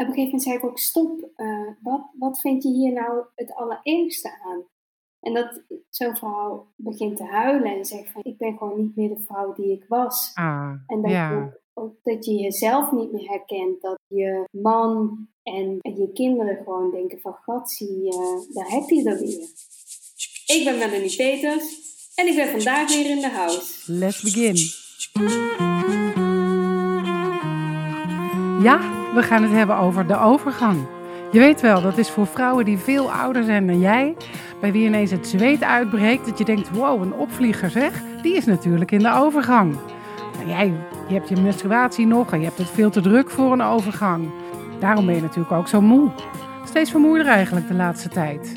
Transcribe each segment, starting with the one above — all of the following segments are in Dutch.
Op een gegeven moment zei ik ook, stop, eh, wat, wat vind je hier nou het allerergste aan? En dat zo'n vrouw begint te huilen en zegt van, ik ben gewoon niet meer de vrouw die ik was. Ah, en dat, ja. je, ook, dat je jezelf niet meer herkent, dat je man en, en je kinderen gewoon denken van, gat, zie, uh, daar heb je er weer. Ik ben Melanie Peters en ik ben vandaag weer in de house. Let's begin. Ja, we gaan het hebben over de overgang. Je weet wel, dat is voor vrouwen die veel ouder zijn dan jij, bij wie ineens het zweet uitbreekt, dat je denkt, wow, een opvlieger zeg, die is natuurlijk in de overgang. Maar jij, je hebt je menstruatie nog en je hebt het veel te druk voor een overgang. Daarom ben je natuurlijk ook zo moe. Steeds vermoeider eigenlijk de laatste tijd.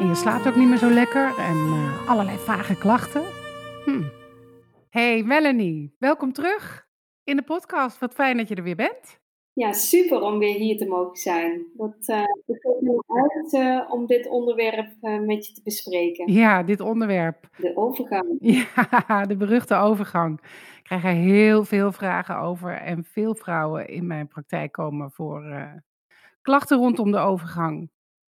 En je slaapt ook niet meer zo lekker en uh, allerlei vage klachten. Hm. Hey Melanie, welkom terug in de podcast. Wat fijn dat je er weer bent. Ja, super om weer hier te mogen zijn. Wat, uh, ik kijk me uit uh, om dit onderwerp uh, met je te bespreken. Ja, dit onderwerp. De overgang. Ja, de beruchte overgang. Ik krijg er heel veel vragen over en veel vrouwen in mijn praktijk komen voor klachten rondom de overgang.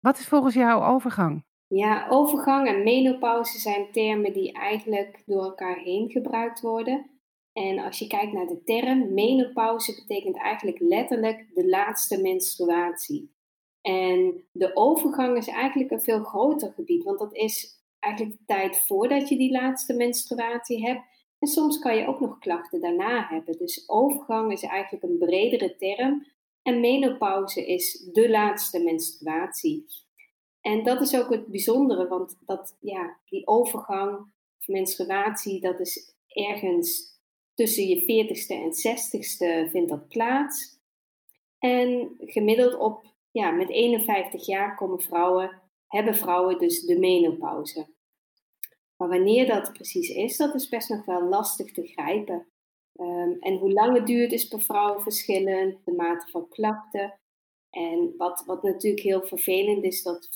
Wat is volgens jou overgang? Ja, overgang en menopauze zijn termen die eigenlijk door elkaar heen gebruikt worden. En als je kijkt naar de term, menopauze betekent eigenlijk letterlijk de laatste menstruatie. En de overgang is eigenlijk een veel groter gebied, want dat is eigenlijk de tijd voordat je die laatste menstruatie hebt. En soms kan je ook nog klachten daarna hebben. Dus overgang is eigenlijk een bredere term. En menopauze is de laatste menstruatie. En dat is ook het bijzondere, want dat, ja, die overgang menstruatie, dat is ergens tussen je 40ste en 60ste vindt dat plaats. En gemiddeld op, ja, met 51 jaar komen vrouwen, hebben vrouwen dus de menopauze. Maar wanneer dat precies is, dat is best nog wel lastig te grijpen. Um, en hoe lang het duurt is per vrouw verschillend, de mate van klachten. En wat, wat natuurlijk heel vervelend is, dat 25%,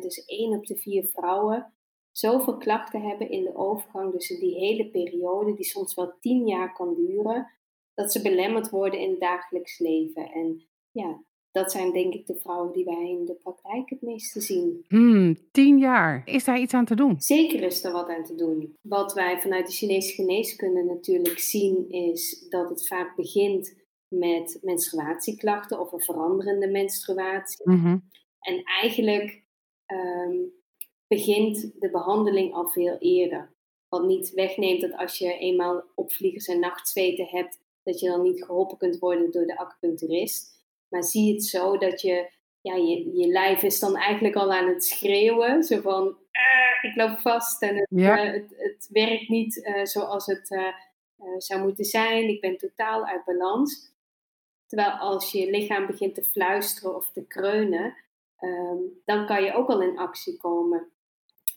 dus 1 op de 4 vrouwen, zoveel klachten hebben in de overgang, dus in die hele periode, die soms wel 10 jaar kan duren, dat ze belemmerd worden in het dagelijks leven. En ja, dat zijn denk ik de vrouwen die wij in de praktijk het meeste zien. Hmm, tien jaar. Is daar iets aan te doen? Zeker is er wat aan te doen. Wat wij vanuit de Chinese geneeskunde natuurlijk zien, is dat het vaak begint met menstruatieklachten of een veranderende menstruatie. Mm-hmm. En eigenlijk um, begint de behandeling al veel eerder. Wat niet wegneemt dat als je eenmaal opvliegers en nachtzweten hebt, dat je dan niet geholpen kunt worden door de acupuncturist. Maar zie het zo dat je, ja, je, je lijf is dan eigenlijk al aan het schreeuwen. Zo van, ah, ik loop vast en het, Ja. uh, het, het werkt niet uh, zoals het zou moeten zijn. Ik ben totaal uit balans. Terwijl als je lichaam begint te fluisteren of te kreunen, um, dan kan je ook al in actie komen.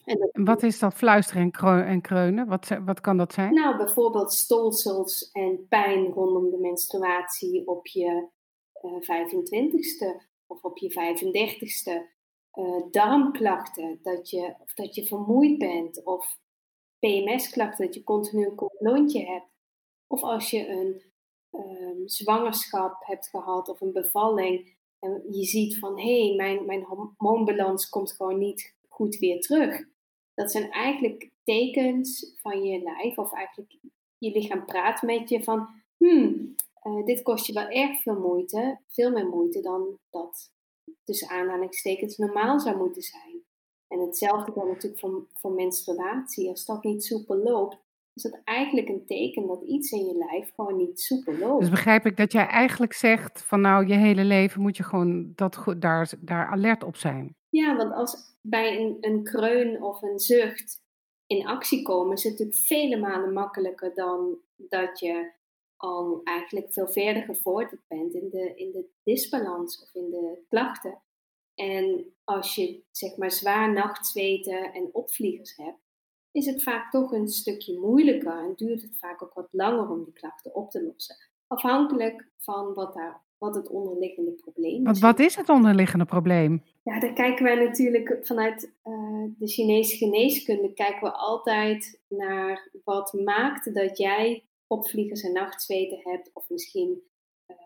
En wat is dat fluisteren en, kreu en kreunen? Wat, wat, kan dat zijn? Nou, bijvoorbeeld stolsels en pijn rondom de menstruatie op je uh, 25ste of op je 35ste. Uh, darmklachten, dat je, of dat je vermoeid bent. Of PMS-klachten, dat je continu een kort lontje hebt. Of als je een um, zwangerschap hebt gehad of een bevalling. En je ziet van, hé, hey, mijn, mijn hormoonbalans komt gewoon niet goed weer terug. Dat zijn eigenlijk tekens van je lijf, of eigenlijk je lichaam praat met je van, hmm, uh, dit kost je wel erg veel moeite, veel meer moeite dan dat tussen aanhalingstekens normaal zou moeten zijn. En hetzelfde geldt natuurlijk voor, voor menstruatie. Als dat niet soepel loopt, is dat eigenlijk een teken dat iets in je lijf gewoon niet soepel loopt. Dus begrijp ik dat jij eigenlijk zegt van nou, je hele leven moet je gewoon dat, daar, daar alert op zijn. Ja, want als bij een, een kreun of een zucht in actie komen, is het natuurlijk vele malen makkelijker dan dat je al eigenlijk veel verder gevorderd bent in de, in de disbalans of in de klachten. En als je zeg maar zwaar nachtzweten en opvliegers hebt, is het vaak toch een stukje moeilijker en duurt het vaak ook wat langer om die klachten op te lossen. Afhankelijk van wat, daar, wat het onderliggende probleem is. Wat is het onderliggende probleem? Ja, daar kijken wij natuurlijk vanuit uh, de Chinese geneeskunde kijken we altijd naar wat maakt dat jij opvliegers en nachtzweten hebt of misschien uh,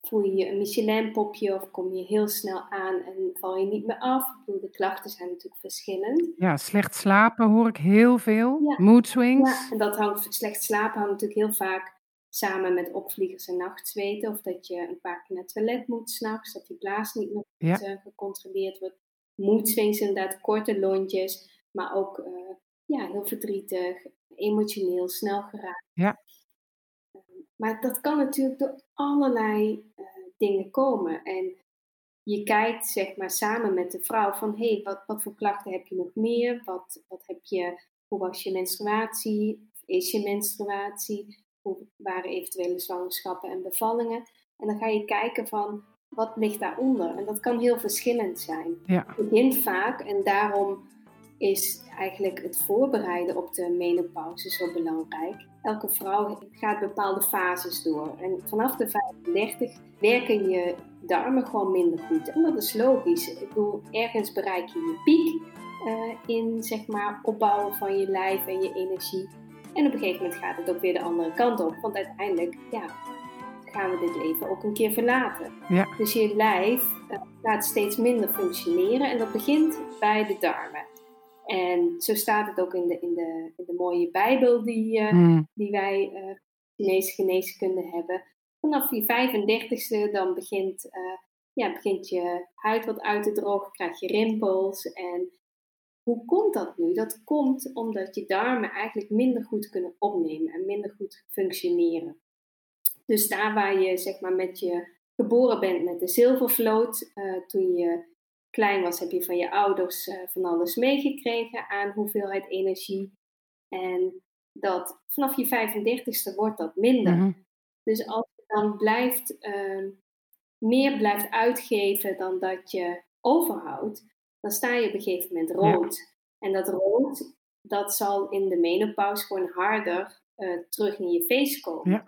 voel je je een Michelin-popje of kom je heel snel aan en val je niet meer af? Ik bedoel, de klachten zijn natuurlijk verschillend. Ja, slecht slapen hoor ik heel veel. Ja. Mood Ja, swings. en dat hangt, slecht slapen hangt natuurlijk heel vaak samen met opvliegers en nachtzweten. Of dat je een paar keer naar het toilet moet s'nachts, dat die blaas niet meer Ja. eh, gecontroleerd wordt. Mood swings inderdaad, korte lontjes, maar ook eh, ja, heel verdrietig, emotioneel, snel geraakt. Ja. Maar dat kan natuurlijk door allerlei eh, dingen komen. En je kijkt zeg maar samen met de vrouw van hé, hey, wat, wat voor klachten heb je nog meer? Wat, wat heb je, hoe was je menstruatie? Is je menstruatie? Hoe waren eventuele zwangerschappen en bevallingen? En dan ga je kijken van wat ligt daaronder. En dat kan heel verschillend zijn. Ja. Het begint vaak en daarom is eigenlijk het voorbereiden op de menopauze zo belangrijk. Elke vrouw gaat bepaalde fases door. En vanaf de 35 werken je darmen gewoon minder goed. En dat is logisch. Ik bedoel, ergens bereik je je piek uh, in zeg maar, opbouwen van je lijf en je energie. En op een gegeven moment gaat het ook weer de andere kant op. Want uiteindelijk ja, gaan we dit leven ook een keer verlaten. Ja. Dus je lijf uh, gaat steeds minder functioneren. En dat begint bij de darmen. En zo staat het ook in de, in de, in de mooie Bijbel die, uh, mm. die wij uh, Chinese geneeskunde hebben. Vanaf je 35ste dan begint, uh, ja, begint je huid wat uit te drogen, krijg je rimpels. En hoe komt dat nu? Dat komt omdat je darmen eigenlijk minder goed kunnen opnemen en minder goed functioneren. Dus daar waar je zeg maar met je geboren bent met de zilvervloot, toen je klein was, heb je van je ouders uh, van alles meegekregen aan hoeveelheid energie. En dat vanaf je 35ste wordt dat minder. Mhm. Dus als je dan blijft, uh, meer blijft uitgeven dan dat je overhoudt, dan sta je op een gegeven moment rood. Ja. En dat rood, dat zal in de menopauze gewoon harder uh, terug in je face komen. Ja.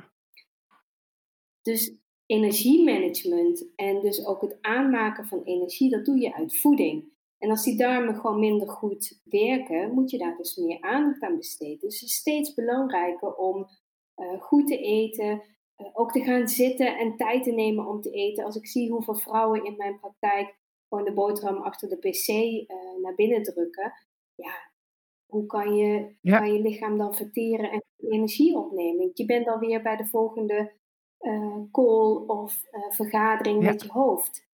Dus energiemanagement en dus ook het aanmaken van energie, dat doe je uit voeding. En als die darmen gewoon minder goed werken, moet je daar dus meer aandacht aan besteden. Dus het is steeds belangrijker om uh, goed te eten, uh, ook te gaan zitten en tijd te nemen om te eten. Als ik zie hoeveel vrouwen in mijn praktijk gewoon de boterham achter de pc uh, naar binnen drukken, ja, hoe kan je, Ja. kan je lichaam dan verteren en energie opnemen? Je bent alweer bij de volgende eh, call of eh, vergadering Ja. met je hoofd.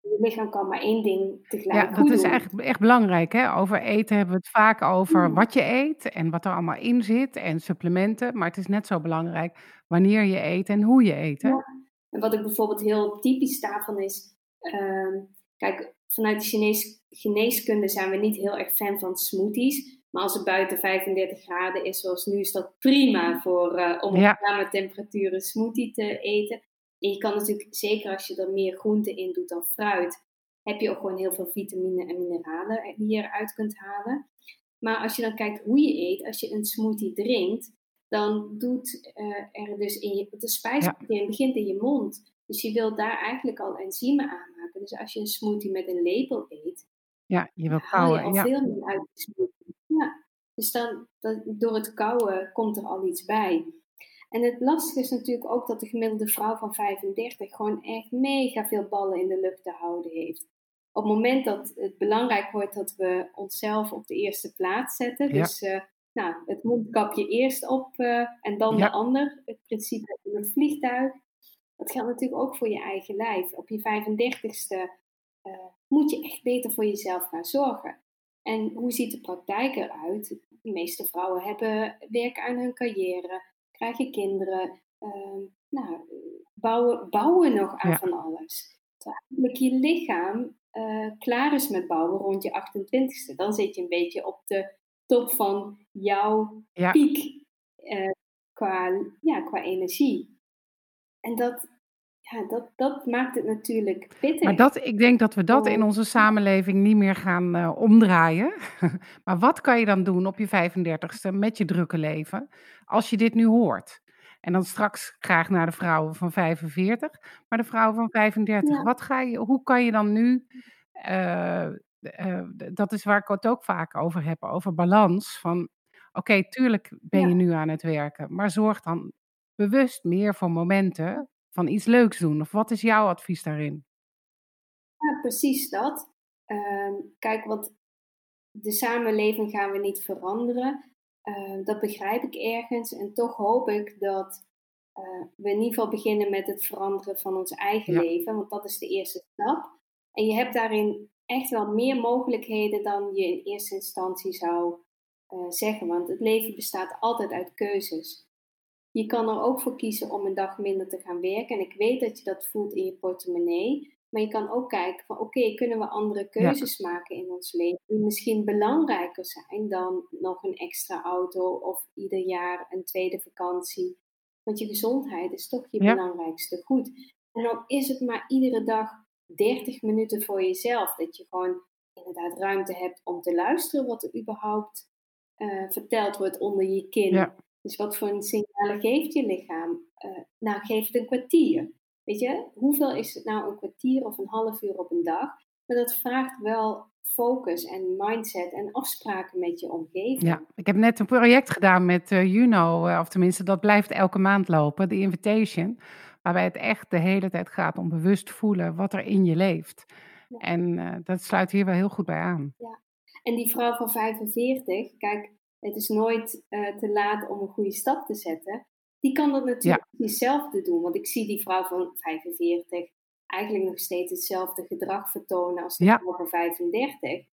Je lichaam kan maar één ding tegelijk Ja, dat is eigenlijk echt belangrijk. Hè? Over eten hebben we het vaak over Mm. wat je eet en wat er allemaal in zit en supplementen. Maar het is net zo belangrijk wanneer je eet en hoe je eet. Hè? Ja. En wat ik bijvoorbeeld heel typisch daarvan is, ehm, kijk, vanuit de Chinees, geneeskunde zijn we niet heel erg fan van smoothies. Maar als het buiten 35 graden is, zoals nu, is dat prima voor, eh, om op Ja. kamertemperatuur een smoothie te eten. En je kan natuurlijk, zeker als je er meer groente in doet dan fruit, heb je ook gewoon heel veel vitamine en mineralen die je eruit kunt halen. Maar als je dan kijkt hoe je eet, als je een smoothie drinkt, dan doet eh, er dus in je, de spijsvertering begint in je mond. Dus je wilt daar eigenlijk al enzymen Dus als je een smoothie met een lepel eet, Ja, je wil haal je kauwen. al Ja. veel meer uit de smoothie. Ja, dus dan, dan, door het kouwen komt er al iets bij. En het lastige is natuurlijk ook dat de gemiddelde vrouw van 35 gewoon echt mega veel ballen in de lucht te houden heeft. Op het moment dat het belangrijk wordt dat we onszelf op de eerste plaats zetten, Ja. dus eh, nou, het mondkapje eerst op eh, en dan Ja. de ander, het principe in een vliegtuig. Dat geldt natuurlijk ook voor je eigen lijf. Op je 35ste eh, moet je echt beter voor jezelf gaan zorgen. En hoe ziet de praktijk eruit? De meeste vrouwen hebben werken aan hun carrière, krijgen kinderen, ehm, nou, bouwen, bouwen nog aan Ja. van alles. Terwijl je lichaam eh, klaar is met bouwen rond je 28ste. Dan zit je een beetje op de top van jouw Ja. piek eh, qua, ja, qua energie. En dat, ja, dat, dat maakt het natuurlijk pittig. Maar dat, ik denk dat we dat in Oh. onze samenleving niet meer gaan eh, omdraaien. maar wat kan je dan doen op je 35ste met je drukke leven als je dit nu hoort? En dan straks graag naar de vrouwen van 45, maar de vrouwen van 35. Ja. Wat ga je, hoe kan je dan nu, eh, eh, dat is waar ik het ook vaak over heb, over balans. Van oké, tuurlijk ben je nu aan het werken, maar zorg dan bewust meer voor momenten van iets leuks doen? Of wat is jouw advies daarin? Ja, precies dat. Ehm, kijk, want de samenleving gaan we niet veranderen. Ehm, dat begrijp ik ergens. En toch hoop ik dat uh, we in ieder geval beginnen met het veranderen van ons eigen leven. Want dat is de eerste stap. En je hebt daarin echt wel meer mogelijkheden dan je in eerste instantie zou uh, zeggen. Want het leven bestaat altijd uit keuzes. Je kan er ook voor kiezen om een dag minder te gaan werken. En ik weet dat je dat voelt in je portemonnee. Maar je kan ook kijken van oké, kunnen we andere keuzes maken in ons leven die misschien belangrijker zijn dan nog een extra auto of ieder jaar een tweede vakantie. Want je gezondheid is toch je belangrijkste goed. En dan is het maar iedere dag 30 minuten voor jezelf. Dat je gewoon inderdaad ruimte hebt om te luisteren wat er überhaupt uh, verteld wordt onder je kin. Dus wat voor een signalen geeft je lichaam? Uh, nou, geef het een kwartier. Weet je, hoeveel is het nou een kwartier of een half uur op een dag? Maar dat vraagt wel focus en mindset en afspraken met je omgeving. Ja, ik heb net een project gedaan met uh, Juno, uh, of tenminste dat blijft elke maand lopen, de Invitation. Waarbij het echt de hele tijd gaat om bewust voelen wat er in je leeft. En uh, dat sluit hier wel heel goed bij aan. Ja, en die vrouw van 45, kijk, het is nooit te laat om een goede stap te zetten die kan dat natuurlijk ja. hetzelfde doen. Want ik zie die vrouw van 45 eigenlijk nog steeds hetzelfde gedrag vertonen als de vrouw van 35.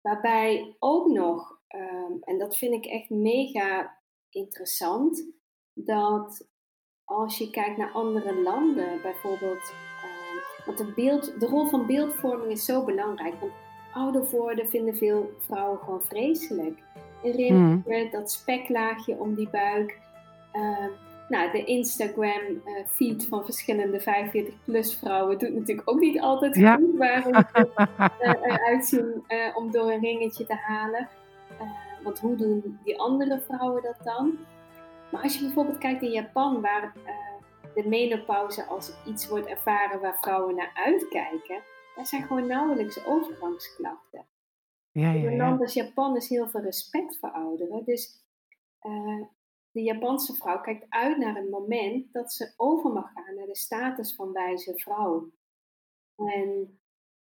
Waarbij ook nog, um, en dat vind ik echt mega interessant, dat als je kijkt naar andere landen, bijvoorbeeld, um, want de, beeld, de rol van beeldvorming is zo belangrijk. Want ouder worden vinden veel vrouwen gewoon vreselijk. Herinner je mm. dat speklaagje om die buik? Ehm, nou, de Instagram uh, feed van verschillende 45-plus vrouwen doet natuurlijk ook niet altijd goed waarom ze uh, eruit zien om door een ringetje te halen. want hoe doen die andere vrouwen dat dan? Maar als je bijvoorbeeld kijkt in Japan, waar de menopauze als iets wordt ervaren waar vrouwen naar uitkijken, daar zijn gewoon nauwelijks overgangsklachten. Ja, ja, ja. In een land als Japan is heel veel respect voor ouderen. Dus de Japanse vrouw kijkt uit naar een moment dat ze over mag gaan naar de status van wijze vrouw. En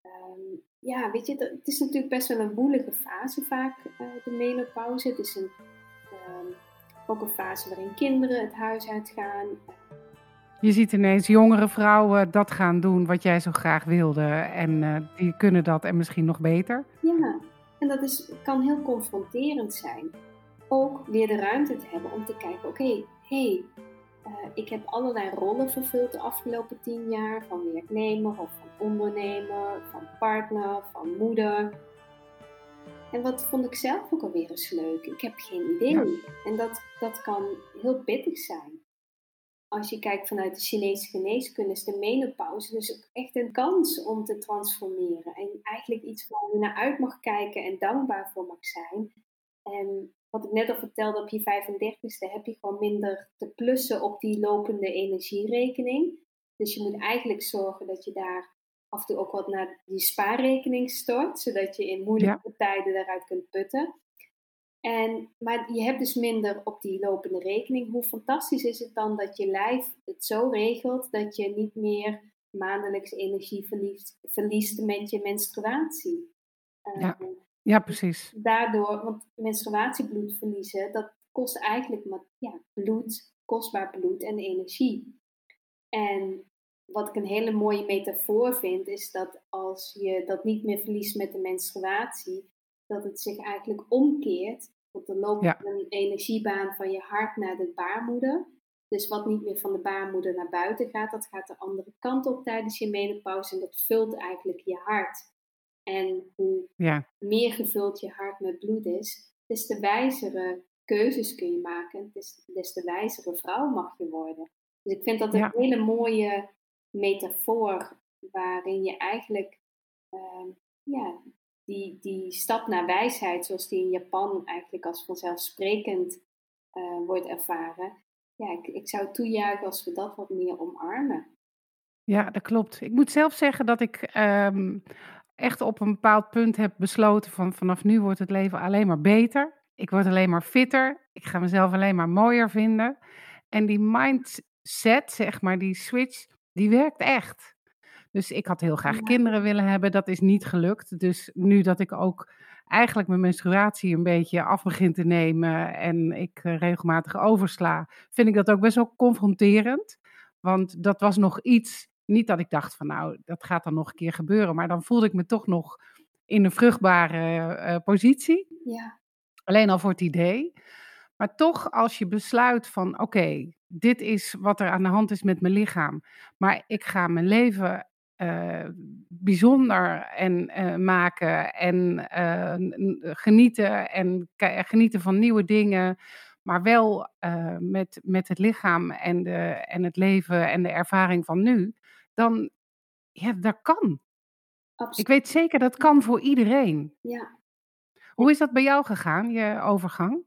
um, ja, weet je, het is natuurlijk best wel een woelige fase vaak, uh, de menopauze. Het is een, um, ook een fase waarin kinderen het huis uitgaan. Je ziet ineens jongere vrouwen dat gaan doen wat jij zo graag wilde. En uh, die kunnen dat en misschien nog beter. Ja, en dat is, kan heel confronterend zijn ook weer de ruimte te hebben om te kijken: oké, hé, hey, uh, ik heb allerlei rollen vervuld de afgelopen tien jaar, van werknemer of van ondernemer, van partner, van moeder. En wat vond ik zelf ook alweer eens leuk? Ik heb geen idee. En dat, dat kan heel pittig zijn. Als je kijkt vanuit de Chinese geneeskunde is de menopauze dus ook echt een kans om te transformeren. En eigenlijk iets waar je naar uit mag kijken en dankbaar voor mag zijn. En wat ik net al vertelde, op je 35ste heb je gewoon minder te plussen op die lopende energierekening. Dus je moet eigenlijk zorgen dat je daar af en toe ook wat naar die spaarrekening stort, zodat je in moeilijke tijden daaruit kunt putten. En, maar je hebt dus minder op die lopende rekening. Hoe fantastisch is het dan dat je lijf het zo regelt dat je niet meer maandelijks energie verliest, verliest met je menstruatie? Ja. Ehm, ja, precies. Daardoor, want menstruatiebloed verliezen, dat kost eigenlijk maar, ja, bloed, kostbaar bloed en energie. En wat ik een hele mooie metafoor vind, is dat als je dat niet meer verliest met de menstruatie, dat het zich eigenlijk omkeert. Want dan loopt een energiebaan van je hart naar de baarmoeder. Dus wat niet meer van de baarmoeder naar buiten gaat, dat gaat de andere kant op tijdens je menopauze en dat vult eigenlijk je hart. En hoe ja. meer gevuld je hart met bloed is, des te wijzere keuzes kun je maken, des, des te wijzere vrouw mag je worden. Dus ik vind dat een hele mooie metafoor waarin je eigenlijk uh, ja, die, die stap naar wijsheid, zoals die in Japan eigenlijk als vanzelfsprekend uh, wordt ervaren, ja, ik, ik zou toejuichen als we dat wat meer omarmen. Ja, dat klopt. Ik moet zelf zeggen dat ik um, echt op een bepaald punt heb besloten van vanaf nu wordt het leven alleen maar beter. Ik word alleen maar fitter. Ik ga mezelf alleen maar mooier vinden. En die mindset, zeg maar, die switch, Die werkt echt. Dus ik had heel graag Ja. kinderen willen hebben. Dat is niet gelukt. Dus nu dat ik ook eigenlijk mijn menstruatie een beetje af begin te nemen en ik eh, regelmatig oversla, vind ik dat ook best wel confronterend. Want dat was nog iets, niet dat ik dacht van nou, dat gaat dan nog een keer gebeuren, maar dan voelde ik me toch nog in een vruchtbare eh, positie. Ja. Alleen al voor het idee. Maar toch, als je besluit van oké, dit is wat er aan de hand is met mijn lichaam, maar ik ga mijn leven bijzonder en eh, maken en eh, genieten en genieten van nieuwe dingen, maar wel eh, met, met het lichaam en, de, en het leven en de ervaring van nu, dan ja, dat kan. Ik Absoluut. weet zeker dat kan voor iedereen. Ja. Hoe is dat bij jou gegaan, je overgang?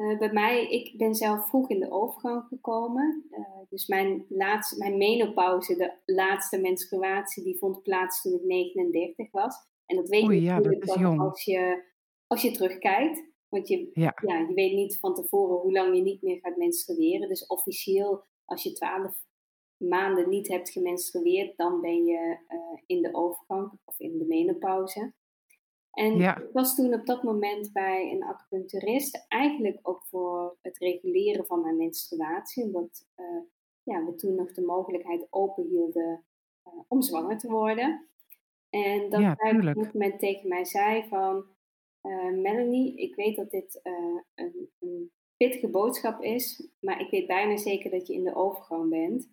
Eh, bij mij, ik ben zelf vroeg in de overgang gekomen. Eh, dus mijn, laatste, mijn menopauze, de laatste menstruatie, die vond plaats toen ik 39 was. En dat weet je Oei, ja, dat natuurlijk is als je, als je terugkijkt. Want je, Ja, ja, je weet niet van tevoren hoe lang je niet meer gaat menstrueren. Dus officieel, als je 12 maanden niet hebt gemenstrueerd, dan ben je eh, in de overgang of in de menopauze. En ja, ik was toen op dat moment bij een acupuncturist, eigenlijk ook voor het reguleren van mijn menstruatie, omdat eh, ja, we toen nog de mogelijkheid open hielden eh, om zwanger te worden. En dat ja, hij op dat moment tegen mij zei van, eh, Melanie, ik weet dat dit een, een pittige boodschap is, maar ik weet bijna zeker dat je in de overgang bent.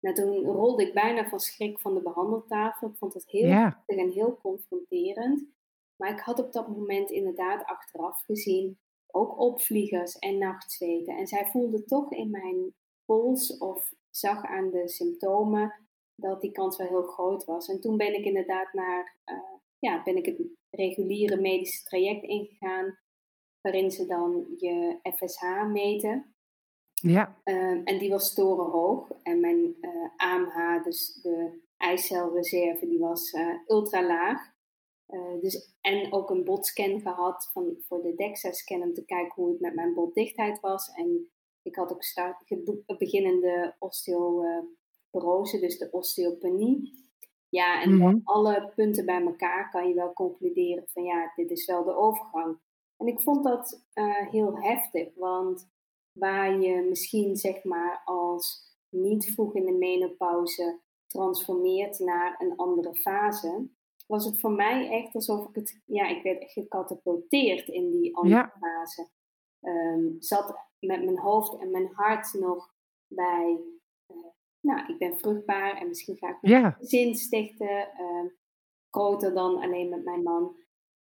Nou, toen rolde ik bijna van schrik van de behandeltafel. Ik vond het heel heftig en heel confronterend. Maar ik had op dat moment inderdaad achteraf gezien ook opvliegers en nachtzweten. En zij voelde toch in mijn pols of zag aan de symptomen dat die kans wel heel groot was. En toen ben ik inderdaad naar, eh, ja, ben ik het reguliere medische traject ingegaan, waarin ze dan je FSH meten. ja, Ehm, en die was torenhoog. En mijn eh, AMH, dus de eicelreserve, die was eh, ultra laag. Eh, dus, en ook een botscan gehad van, voor de DEXA-scan om te kijken hoe het met mijn botdichtheid was. En ik had ook start, beginnende osteoporose, dus de osteopenie. Ja, en mhm, van alle punten bij elkaar kan je wel concluderen van ja, dit is wel de overgang. En ik vond dat eh, heel heftig, want waar je misschien zeg maar als niet vroeg in de menopauze transformeert naar een andere fase, was het voor mij echt alsof ik het, ja, ik werd echt gecatapulteerd in die andere ja, fase. Ehm, zat met mijn hoofd en mijn hart nog bij, eh, nou, ik ben vruchtbaar en misschien ga ik mijn ja, gezin stichten, ehm, groter dan alleen met mijn man.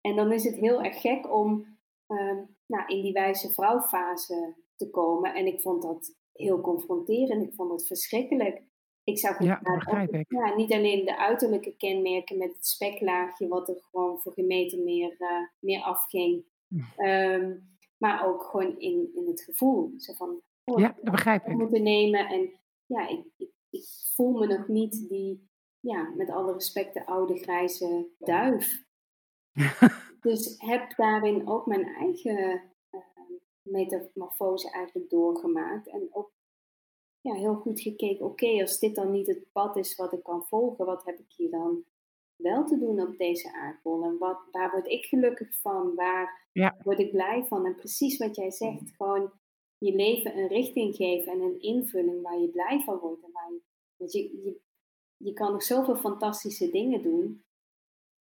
En dan is het heel erg gek om ehm, nou, in die wijze vrouwfase te komen. En ik vond dat heel confronterend. Ik vond het verschrikkelijk. Ik zag ja, begrijp ik. ja, niet alleen de uiterlijke kenmerken met het speklaagje, wat er gewoon voor gemeten meer, eh, meer afging. ehm, maar ook gewoon in, in het gevoel. Zo van, oh, Ja, ik dat begrijp ik. moeten nemen. En ja, ik, ik, ik voel me nog niet die, ja, met alle respect, de oude grijze duif. Dus heb daarin ook mijn eigen eh, metamorfose eigenlijk doorgemaakt. En ook ja, heel goed gekeken, oké, als dit dan niet het pad is wat ik kan volgen, wat heb ik hier dan wel te doen op deze aardbol? En wat, waar word ik gelukkig van? Waar Ja, word ik blij van? En precies wat jij zegt, gewoon je leven een richting geven en een invulling waar je blij van wordt. En waar je, want je, je, je kan nog zoveel fantastische dingen doen.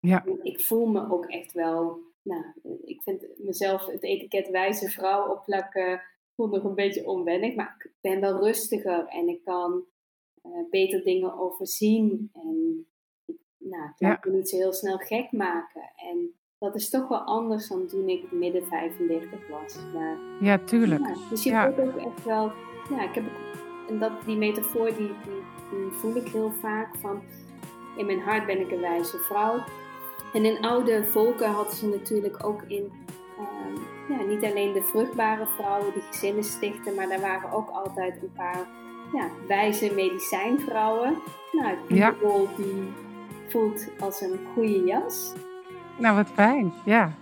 ja, Ik voel me ook echt wel, nou, ik vind mezelf het etiket wijze vrouw opplakken, voel nog een beetje onwennig, maar ik ben wel rustiger en ik kan eh, beter dingen overzien en ik, nou, ik ja, me niet zo heel snel gek maken. En dat is toch wel anders dan toen ik midden 35 was. Maar ja, tuurlijk. ja, dus je Ja, voelt ook echt wel, ja, ik heb en dat, die metafoor die, die, die voel ik heel vaak van, in mijn hart ben ik een wijze vrouw. En in oude volken hadden ze natuurlijk ook in, ehm, ja, niet alleen de vruchtbare vrouwen die gezinnen stichten, maar daar waren ook altijd een paar ja, wijze medicijnvrouwen. Nou, ja. rol die voelt als een goede jas. Nou, wat fijn. Ja.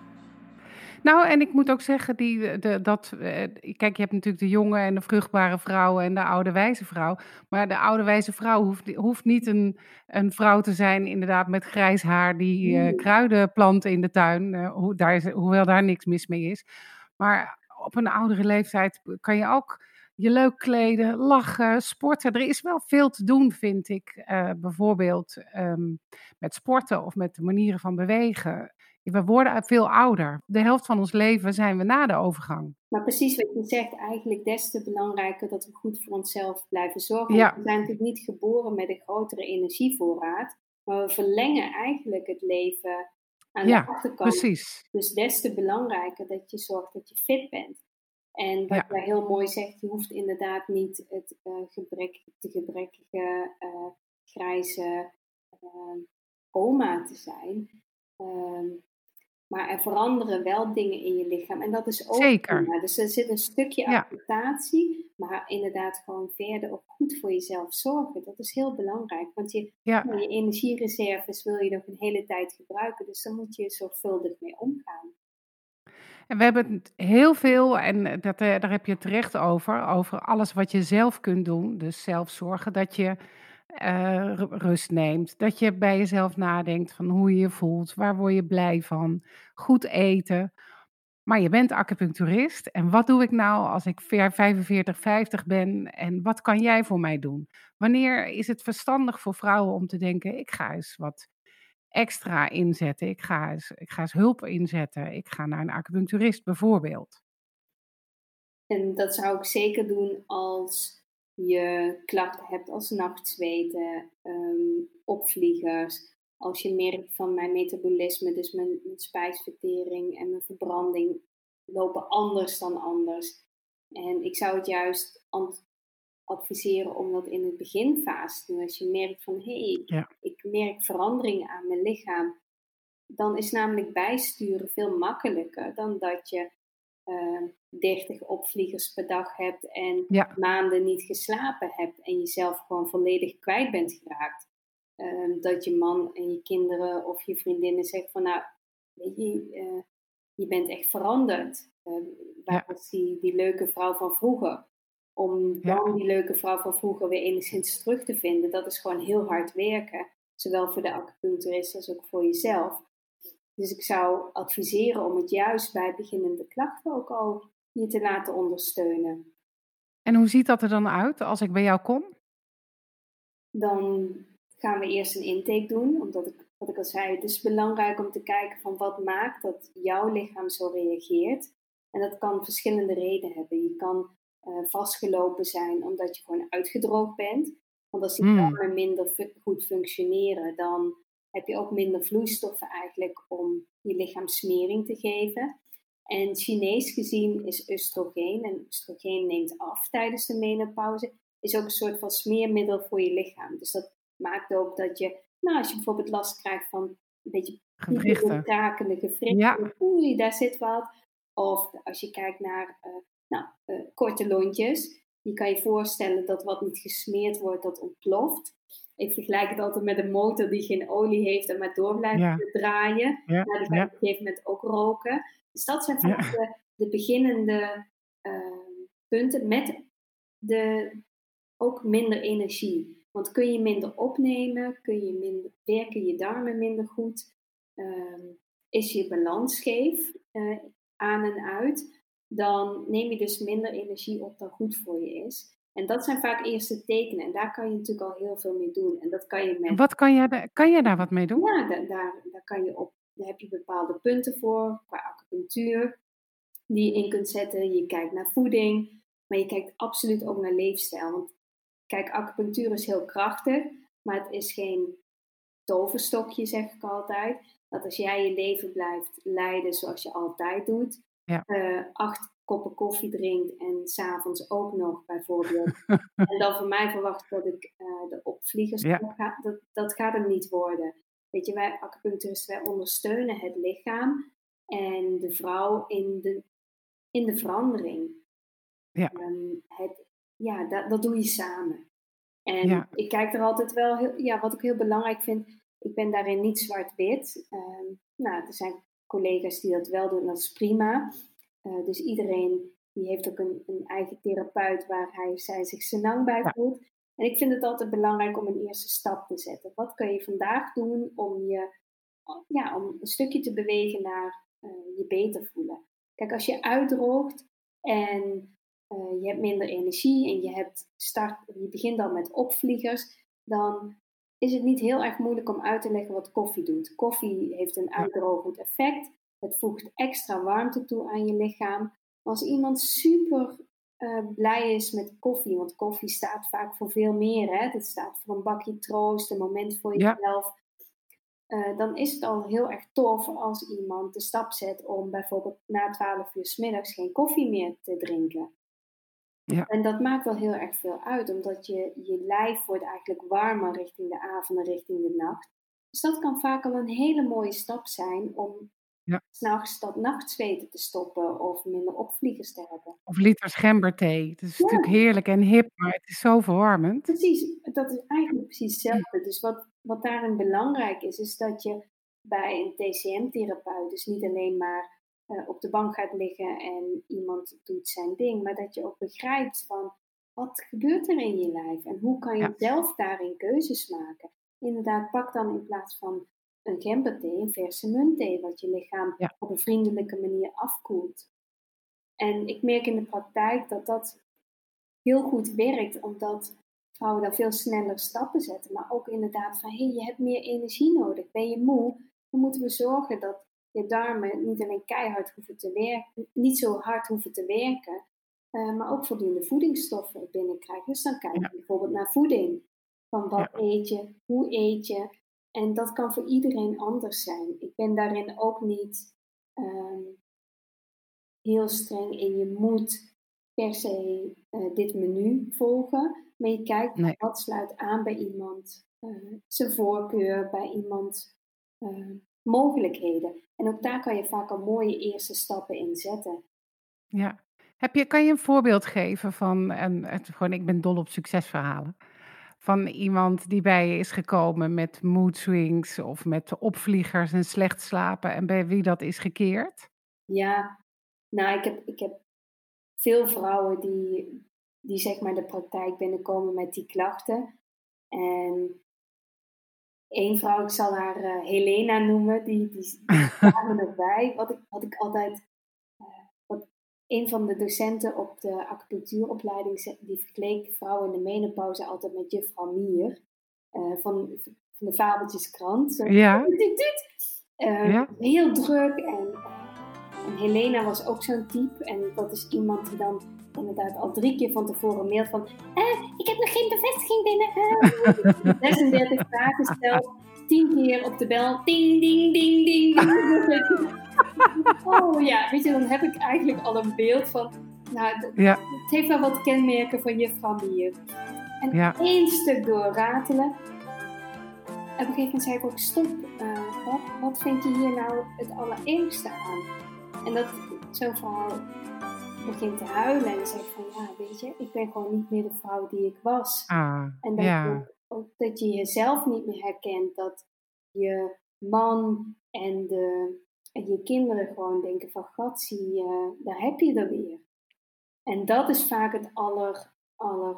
Nou, en ik moet ook zeggen, die, de, dat, eh, kijk, je hebt natuurlijk de jonge en de vruchtbare vrouw en de oude wijze vrouw. Maar de oude wijze vrouw hoeft, hoeft niet een, een vrouw te zijn, inderdaad, met grijs haar die uh, kruiden plant in de tuin. Uh, ho, daar is, hoewel daar niks mis mee is. Maar op een oudere leeftijd kan je ook je leuk kleden, lachen, sporten. Er is wel veel te doen, vind ik. Uh, bijvoorbeeld um, met sporten of met de manieren van bewegen. We worden veel ouder. De helft van ons leven zijn we na de overgang. Maar precies wat je zegt, eigenlijk des te belangrijker dat we goed voor onszelf blijven zorgen. Ja. We zijn natuurlijk niet geboren met een grotere energievoorraad, maar we verlengen eigenlijk het leven aan ja, de achterkant. Precies. Dus des te belangrijker dat je zorgt dat je fit bent. En wat ja. jij heel mooi zegt, je hoeft inderdaad niet het uh, gebrek, de gebrekkige, uh, grijze uh, oma te zijn. Ehm, maar er veranderen wel dingen in je lichaam. En dat is ook. Zeker. Prima. Dus er zit een stukje acceptatie. Maar inderdaad gewoon verder ook goed voor jezelf zorgen. Dat is heel belangrijk. Want je, ja. je energiereserves wil je nog een hele tijd gebruiken. Dus daar moet je zorgvuldig mee omgaan. En we hebben het heel veel, en dat, eh, daar heb je het terecht over, over alles wat je zelf kunt doen. Dus zelf zorgen dat je uh, rust neemt. Dat je bij jezelf nadenkt van hoe je je voelt, waar word je blij van, goed eten. Maar je bent acupuncturist en wat doe ik nou als ik 45, 50 ben en wat kan jij voor mij doen? Wanneer is het verstandig voor vrouwen om te denken, ik ga eens wat extra inzetten, ik ga eens, ik ga eens hulp inzetten, ik ga naar een acupuncturist bijvoorbeeld? En dat zou ik zeker doen als je klachten hebt als nachtzweten, um, opvliegers, als je merkt van mijn metabolisme, dus mijn, mijn spijsvertering en mijn verbranding lopen anders dan anders. En ik zou het juist adviseren om dat in het beginfase te doen. Als je merkt van hé, hey, ik merk veranderingen aan mijn lichaam, dan is namelijk bijsturen veel makkelijker dan dat je uh, ehm, 30 opvliegers per dag hebt en maanden niet geslapen hebt en jezelf gewoon volledig kwijt bent geraakt. Uh, dat je man en je kinderen of je vriendinnen zeggen van nou, weet je, uh, je bent echt veranderd. Ehm, waar ja. was die, die leuke vrouw van vroeger? Om dan die leuke vrouw van vroeger weer enigszins terug te vinden, dat is gewoon heel hard werken. Zowel voor de acupuncturist als ook voor jezelf. Dus ik zou adviseren om het juist bij beginnende klachten ook al je te laten ondersteunen. En hoe ziet dat er dan uit als ik bij jou kom? Dan gaan we eerst een intake doen, omdat ik, wat ik al zei, het is belangrijk om te kijken van wat maakt dat jouw lichaam zo reageert. En dat kan verschillende redenen hebben. Je kan uh, vastgelopen zijn omdat je gewoon uitgedroogd bent. Want als die darmen mm. minder goed functioneren, dan heb je ook minder vloeistoffen eigenlijk om je lichaam smering te geven. En Chinees gezien is oestrogeen, en oestrogeen neemt af tijdens de menopauze, is ook een soort van smeermiddel voor je lichaam. Dus dat maakt ook dat je, nou als je bijvoorbeeld last krijgt van een beetje gewrichten, takende gewrichten, ja. oei, daar zit wat. Of als je kijkt naar uh, nou, uh, korte lontjes, je kan je voorstellen dat wat niet gesmeerd wordt, dat ontploft. Ik vergelijk het altijd met een motor die geen olie heeft en maar door blijft draaien. Ja. Nou, die gaat op een gegeven moment ook roken. Dus dat zijn vaak de, de, beginnende uh, punten met de, ook minder energie. Want kun je minder opnemen, kun je minder, werken je darmen minder goed, uh, is je balans scheef uh, aan en uit, dan neem je dus minder energie op dan goed voor je is. En dat zijn vaak eerste tekenen. En daar kan je natuurlijk al heel veel mee doen. En dat kan je met... Wat kan je, kan je daar wat mee doen? Ja, daar, daar, daar, kan je op, daar heb je bepaalde punten voor, qua acupunctuur, die je in kunt zetten. Je kijkt naar voeding, maar je kijkt absoluut ook naar leefstijl. Want kijk, acupunctuur is heel krachtig, maar het is geen toverstokje, zeg ik altijd. Dat als jij je leven blijft leiden zoals je altijd doet, ja. uh, acht koppen koffie drinkt en s'avonds ook nog bijvoorbeeld. en dan van mij verwacht dat ik uh, de opvliegers ga, dat, dat gaat hem niet worden. Weet je, wij acupuncturisten, wij ondersteunen het lichaam en de vrouw in de, in de verandering. Ja, um, het, ja dat, dat doe je samen. En ik kijk er altijd wel, heel, ja, wat ik heel belangrijk vind, ik ben daarin niet zwart-wit. Um, nou, er zijn collega's die dat wel doen, dat is prima. Uh, dus iedereen die heeft ook een, een, eigen therapeut waar hij of zij zich senang bij voelt. En ik vind het altijd belangrijk om een eerste stap te zetten. Wat kan je vandaag doen om je ja, om een stukje te bewegen naar uh, je beter voelen? Kijk, als je uitdroogt en uh, je hebt minder energie en je, hebt start, je begint dan met opvliegers, dan is het niet heel erg moeilijk om uit te leggen wat koffie doet. Koffie heeft een uitdrogend effect. Het voegt extra warmte toe aan je lichaam. Als iemand super uh, blij is met koffie, want koffie staat vaak voor veel meer. Hè? Het staat voor een bakje troost, een moment voor jezelf. Uh, dan is het al heel erg tof als iemand de stap zet om bijvoorbeeld na 12 uur s middags geen koffie meer te drinken. Ja. En dat maakt wel heel erg veel uit, omdat je, je lijf wordt eigenlijk warmer richting de avond en richting de nacht. Dus dat kan vaak al een hele mooie stap zijn om ja. s'nachts dat nachtzweten te stoppen of minder opvliegers te hebben. Of liters gemberthee. Het is natuurlijk heerlijk en hip, maar het is zo verwarmend. Precies, dat is eigenlijk precies hetzelfde. Dus wat, wat daarin belangrijk is, is dat je bij een TCM-therapeut dus niet alleen maar uh, op de bank gaat liggen en iemand doet zijn ding, maar dat je ook begrijpt van wat gebeurt er in je lijf en hoe kan je zelf daarin keuzes maken. Inderdaad, pak dan in plaats van een gemberthee een verse muntthee, wat je lichaam op een vriendelijke manier afkoelt. En ik merk in de praktijk dat dat heel goed werkt, omdat vrouwen daar veel sneller stappen zetten. Maar ook inderdaad van, hé, hey, je hebt meer energie nodig. Ben je moe? Dan moeten we zorgen dat je darmen niet alleen keihard hoeven te werken, niet zo hard hoeven te werken, uh, maar ook voldoende voedingsstoffen binnenkrijgen. Dus dan kijk je bijvoorbeeld naar voeding. Van wat eet je, hoe eet je. En dat kan voor iedereen anders zijn. Ik ben daarin ook niet um, heel streng in je moet per se uh, dit menu volgen. Maar je kijkt nee. wat sluit aan bij iemand, uh, zijn voorkeur, bij iemand uh, mogelijkheden. En ook daar kan je vaak al mooie eerste stappen in zetten. Ja. Heb je, kan je een voorbeeld geven van, en het, gewoon, ik ben dol op succesverhalen, van iemand die bij je is gekomen met mood swings of met opvliegers en slecht slapen en bij wie dat is gekeerd? Ja, nou, ik heb, ik heb veel vrouwen die, die zeg maar de praktijk binnenkomen met die klachten. En één vrouw, ik zal haar uh, Helena noemen, die, die, die waren erbij. Wat ik, wat ik altijd, een van de docenten op de acupunctuuropleiding, die vergeleek vrouwen in de menopauze altijd met juffrouw Mier. Uh, van, van de Fabeltjeskrant. Zo, ja. ja. Heel druk en, en Helena was ook zo'n type. En dat is iemand die dan inderdaad al drie keer van tevoren mailt van... Eh, ik heb nog geen bevestiging binnen. Uh, 36 vragen gesteld. 10 keer op de bel. Ding, ding, ding, ding, ding. oh ja, weet je, dan heb ik eigenlijk al een beeld van... Nou, ja. het heeft wel wat kenmerken van juffrouw Mier. En ja. één stuk doorratelen. Op een gegeven moment zei ik ook, stop, uh, wat, wat vind je hier nou het allereerste aan? En dat zo'n verhaal begint te huilen en zegt van ja, weet je, ik ben gewoon niet meer de vrouw die ik was. Ah, en dat, je, ook, dat je jezelf niet meer herkent, dat je man en, de, en je kinderen gewoon denken van gat, zie daar heb je er weer. En dat is vaak het aller, aller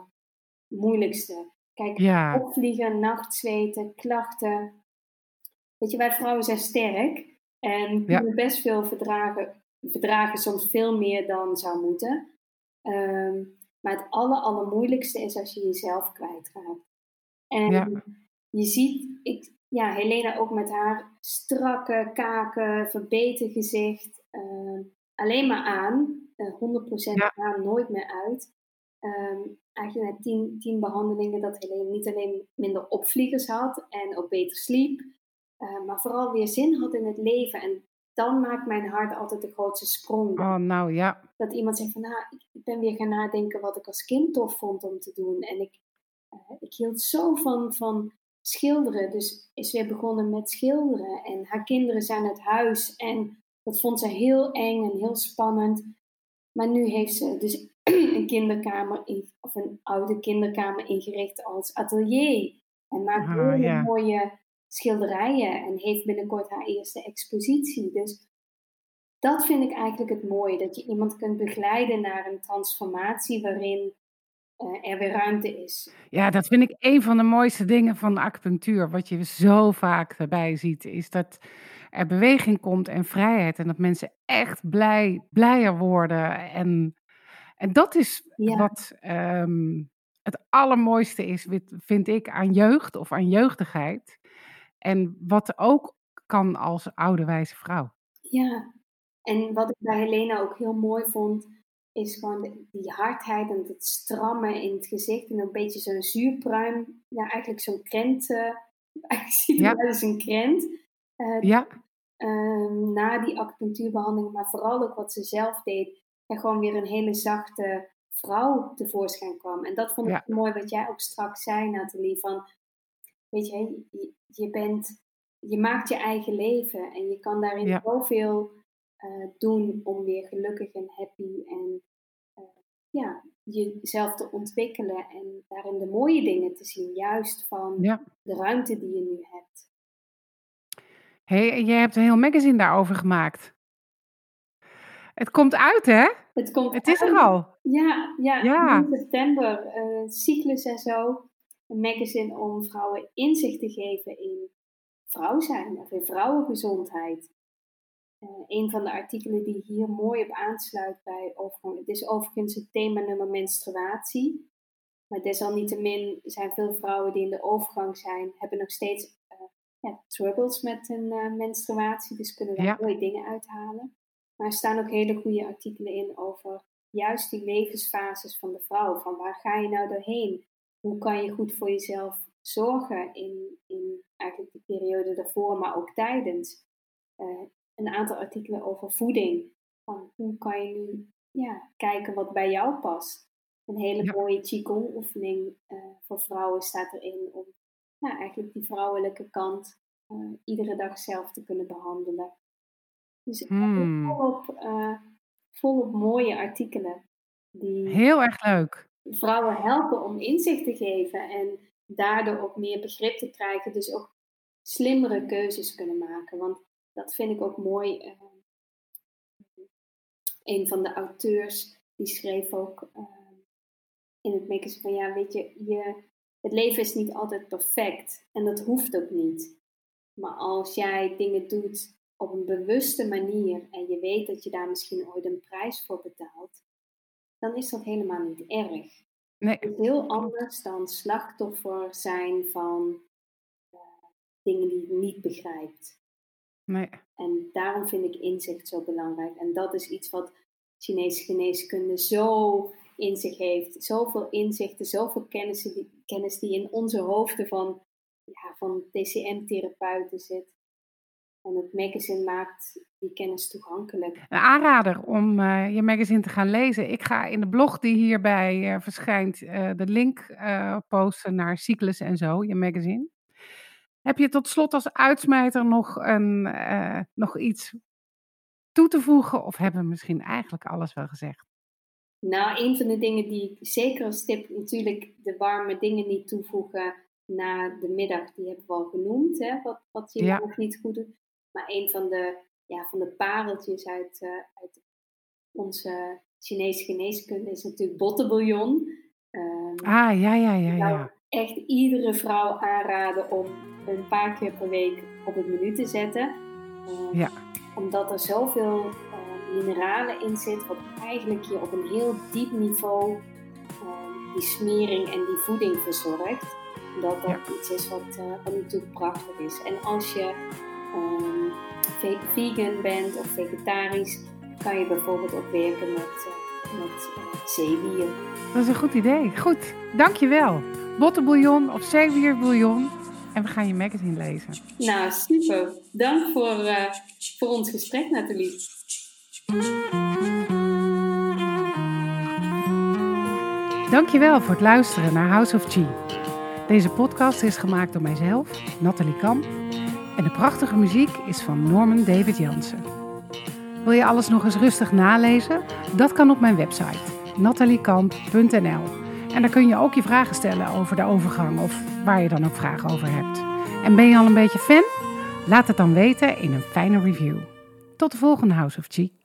moeilijkste. Kijk, ja. opvliegen, nachtzweten, klachten. Weet je, wij vrouwen zijn sterk en kunnen best veel verdragen verdragen soms veel meer dan zou moeten. Ehm, maar het aller, allermoeilijkste is als je jezelf kwijtraakt. En je ziet, ik, ja, Helena ook met haar strakke kaken, verbeten gezicht, uh, alleen maar aan. Uh, 100% ja. aan, nooit meer uit. Um, eigenlijk na tien, tien behandelingen dat Helena niet alleen minder opvliegers had en ook beter sliep, uh, maar vooral weer zin had in het leven. En dan maakt mijn hart altijd de grootste sprong. Oh, nou ja. Dat iemand zegt van, nou, ik ben weer gaan nadenken wat ik als kind tof vond om te doen. En ik, ik hield zo van, van schilderen, dus is weer begonnen met schilderen. En haar kinderen zijn uit huis en dat vond ze heel eng en heel spannend. Maar nu heeft ze dus een kinderkamer, in, of een oude kinderkamer ingericht als atelier. En maakt ah, hele mooie schilderijen en heeft binnenkort haar eerste expositie. Dus dat vind ik eigenlijk het mooie. Dat je iemand kunt begeleiden naar een transformatie waarin er weer ruimte is. Ja, dat vind ik een van de mooiste dingen van de acupunctuur. Wat je zo vaak erbij ziet, is dat er beweging komt en vrijheid. En dat mensen echt blij, blijer worden. En, en dat is wat ehm, het allermooiste is, vind ik, aan jeugd of aan jeugdigheid. En wat ook kan als oude wijze vrouw. Ja, en wat ik bij Helena ook heel mooi vond, is gewoon die hardheid en het strammen in het gezicht. En een beetje zo'n zuurpruim. Ja, eigenlijk zo'n krent. Uh, eigenlijk ziet het ja. als een krent. Uh, ja. Uh, na die acupunctuurbehandeling, maar vooral ook wat ze zelf deed. En gewoon weer een hele zachte vrouw tevoorschijn kwam. En dat vond ik mooi wat jij ook straks zei, Nathalie. Van, weet je, je, je bent, je maakt je eigen leven. En je kan daarin ja. zoveel uh, doen om weer gelukkig en happy en ja, jezelf te ontwikkelen en daarin de mooie dingen te zien, juist van de ruimte die je nu hebt. hey, je hebt een heel magazine daarover gemaakt. Het komt uit, hè? Het, komt het is er al. Ja, ja, ja. in september. Uh, cyclus en zo. Een magazine om vrouwen inzicht te geven in vrouw zijn of in vrouwengezondheid. Uh, een van de artikelen die hier mooi op aansluit bij overgang. Het is overigens het thema nummer menstruatie. Maar desalniettemin zijn veel vrouwen die in de overgang zijn, hebben nog steeds uh, ja, troubles met hun uh, menstruatie. Dus kunnen daar ja. mooie dingen uithalen. Maar er staan ook hele goede artikelen in over juist die levensfases van de vrouw. Van waar ga je nou doorheen? Hoe kan je goed voor jezelf zorgen in, in eigenlijk de periode daarvoor, maar ook tijdens? Een aantal artikelen over voeding. Van hoe kan je nu ja, kijken wat bij jou past. Een hele mooie Qigong oefening uh, voor vrouwen staat erin om nou, eigenlijk die vrouwelijke kant uh, iedere dag zelf te kunnen behandelen. Dus hmm. volop, uh, volop mooie artikelen. Die Heel erg leuk. Vrouwen helpen om inzicht te geven en daardoor ook meer begrip te krijgen. Dus ook slimmere keuzes kunnen maken. Want dat vind ik ook mooi. Uh, een van de auteurs die schreef ook uh, in het magazine van ja, weet je, je, het leven is niet altijd perfect en dat hoeft ook niet. Maar als jij dingen doet op een bewuste manier en je weet dat je daar misschien ooit een prijs voor betaalt, dan is dat helemaal niet erg. Nee. Het is heel anders dan slachtoffer zijn van uh, dingen die je niet begrijpt. Nee. En daarom vind ik inzicht zo belangrijk. En dat is iets wat Chinese geneeskunde zo in zich heeft. Zoveel inzichten, zoveel kennis die, kennis die in onze hoofden van, ja, van TCM-therapeuten zit. En het magazine maakt die kennis toegankelijk. Een aanrader om uh, je magazine te gaan lezen. Ik ga in de blog die hierbij uh, verschijnt uh, de link posten naar Cyclus en zo, je magazine. Heb je tot slot als uitsmijter nog, een, uh, nog iets toe te voegen? Of hebben we misschien eigenlijk alles wel gezegd? Nou, een van de dingen die ik zeker als tip, natuurlijk de warme dingen niet toevoegen na de middag, die hebben we al genoemd, hè, wat, wat je ja. nog niet goed doet. Maar een van de, ja, van de pareltjes uit, uh, uit onze Chinese geneeskunde is natuurlijk bottenbouillon. Um, ah, ja, ja, ja. ja echt iedere vrouw aanraden om een paar keer per week op het menu te zetten. Uh, ja. Omdat er zoveel uh, mineralen in zit, wat eigenlijk je op een heel diep niveau uh, die smering en die voeding verzorgt. Dat dat iets is wat, wat, natuurlijk prachtig is. En als je ehm, vegan bent of vegetarisch, kan je bijvoorbeeld ook werken met, met zeewier. Dat is een goed idee. Goed, dankjewel bottenbouillon of zeewierbouillon. En we gaan je magazine lezen. Nou, super. Dank voor, uh, voor ons gesprek, Nathalie. Dankjewel voor het luisteren naar House of Chi. Deze podcast is gemaakt door mijzelf, Nathalie Kamp. En de prachtige muziek is van Norman David Jansen. Wil je alles nog eens rustig nalezen? Dat kan op mijn website nataliekamp.nl. En daar kun je ook je vragen stellen over de overgang of waar je dan ook vragen over hebt. En ben je al een beetje fan? Laat het dan weten in een fijne review. Tot de volgende House of Cheek.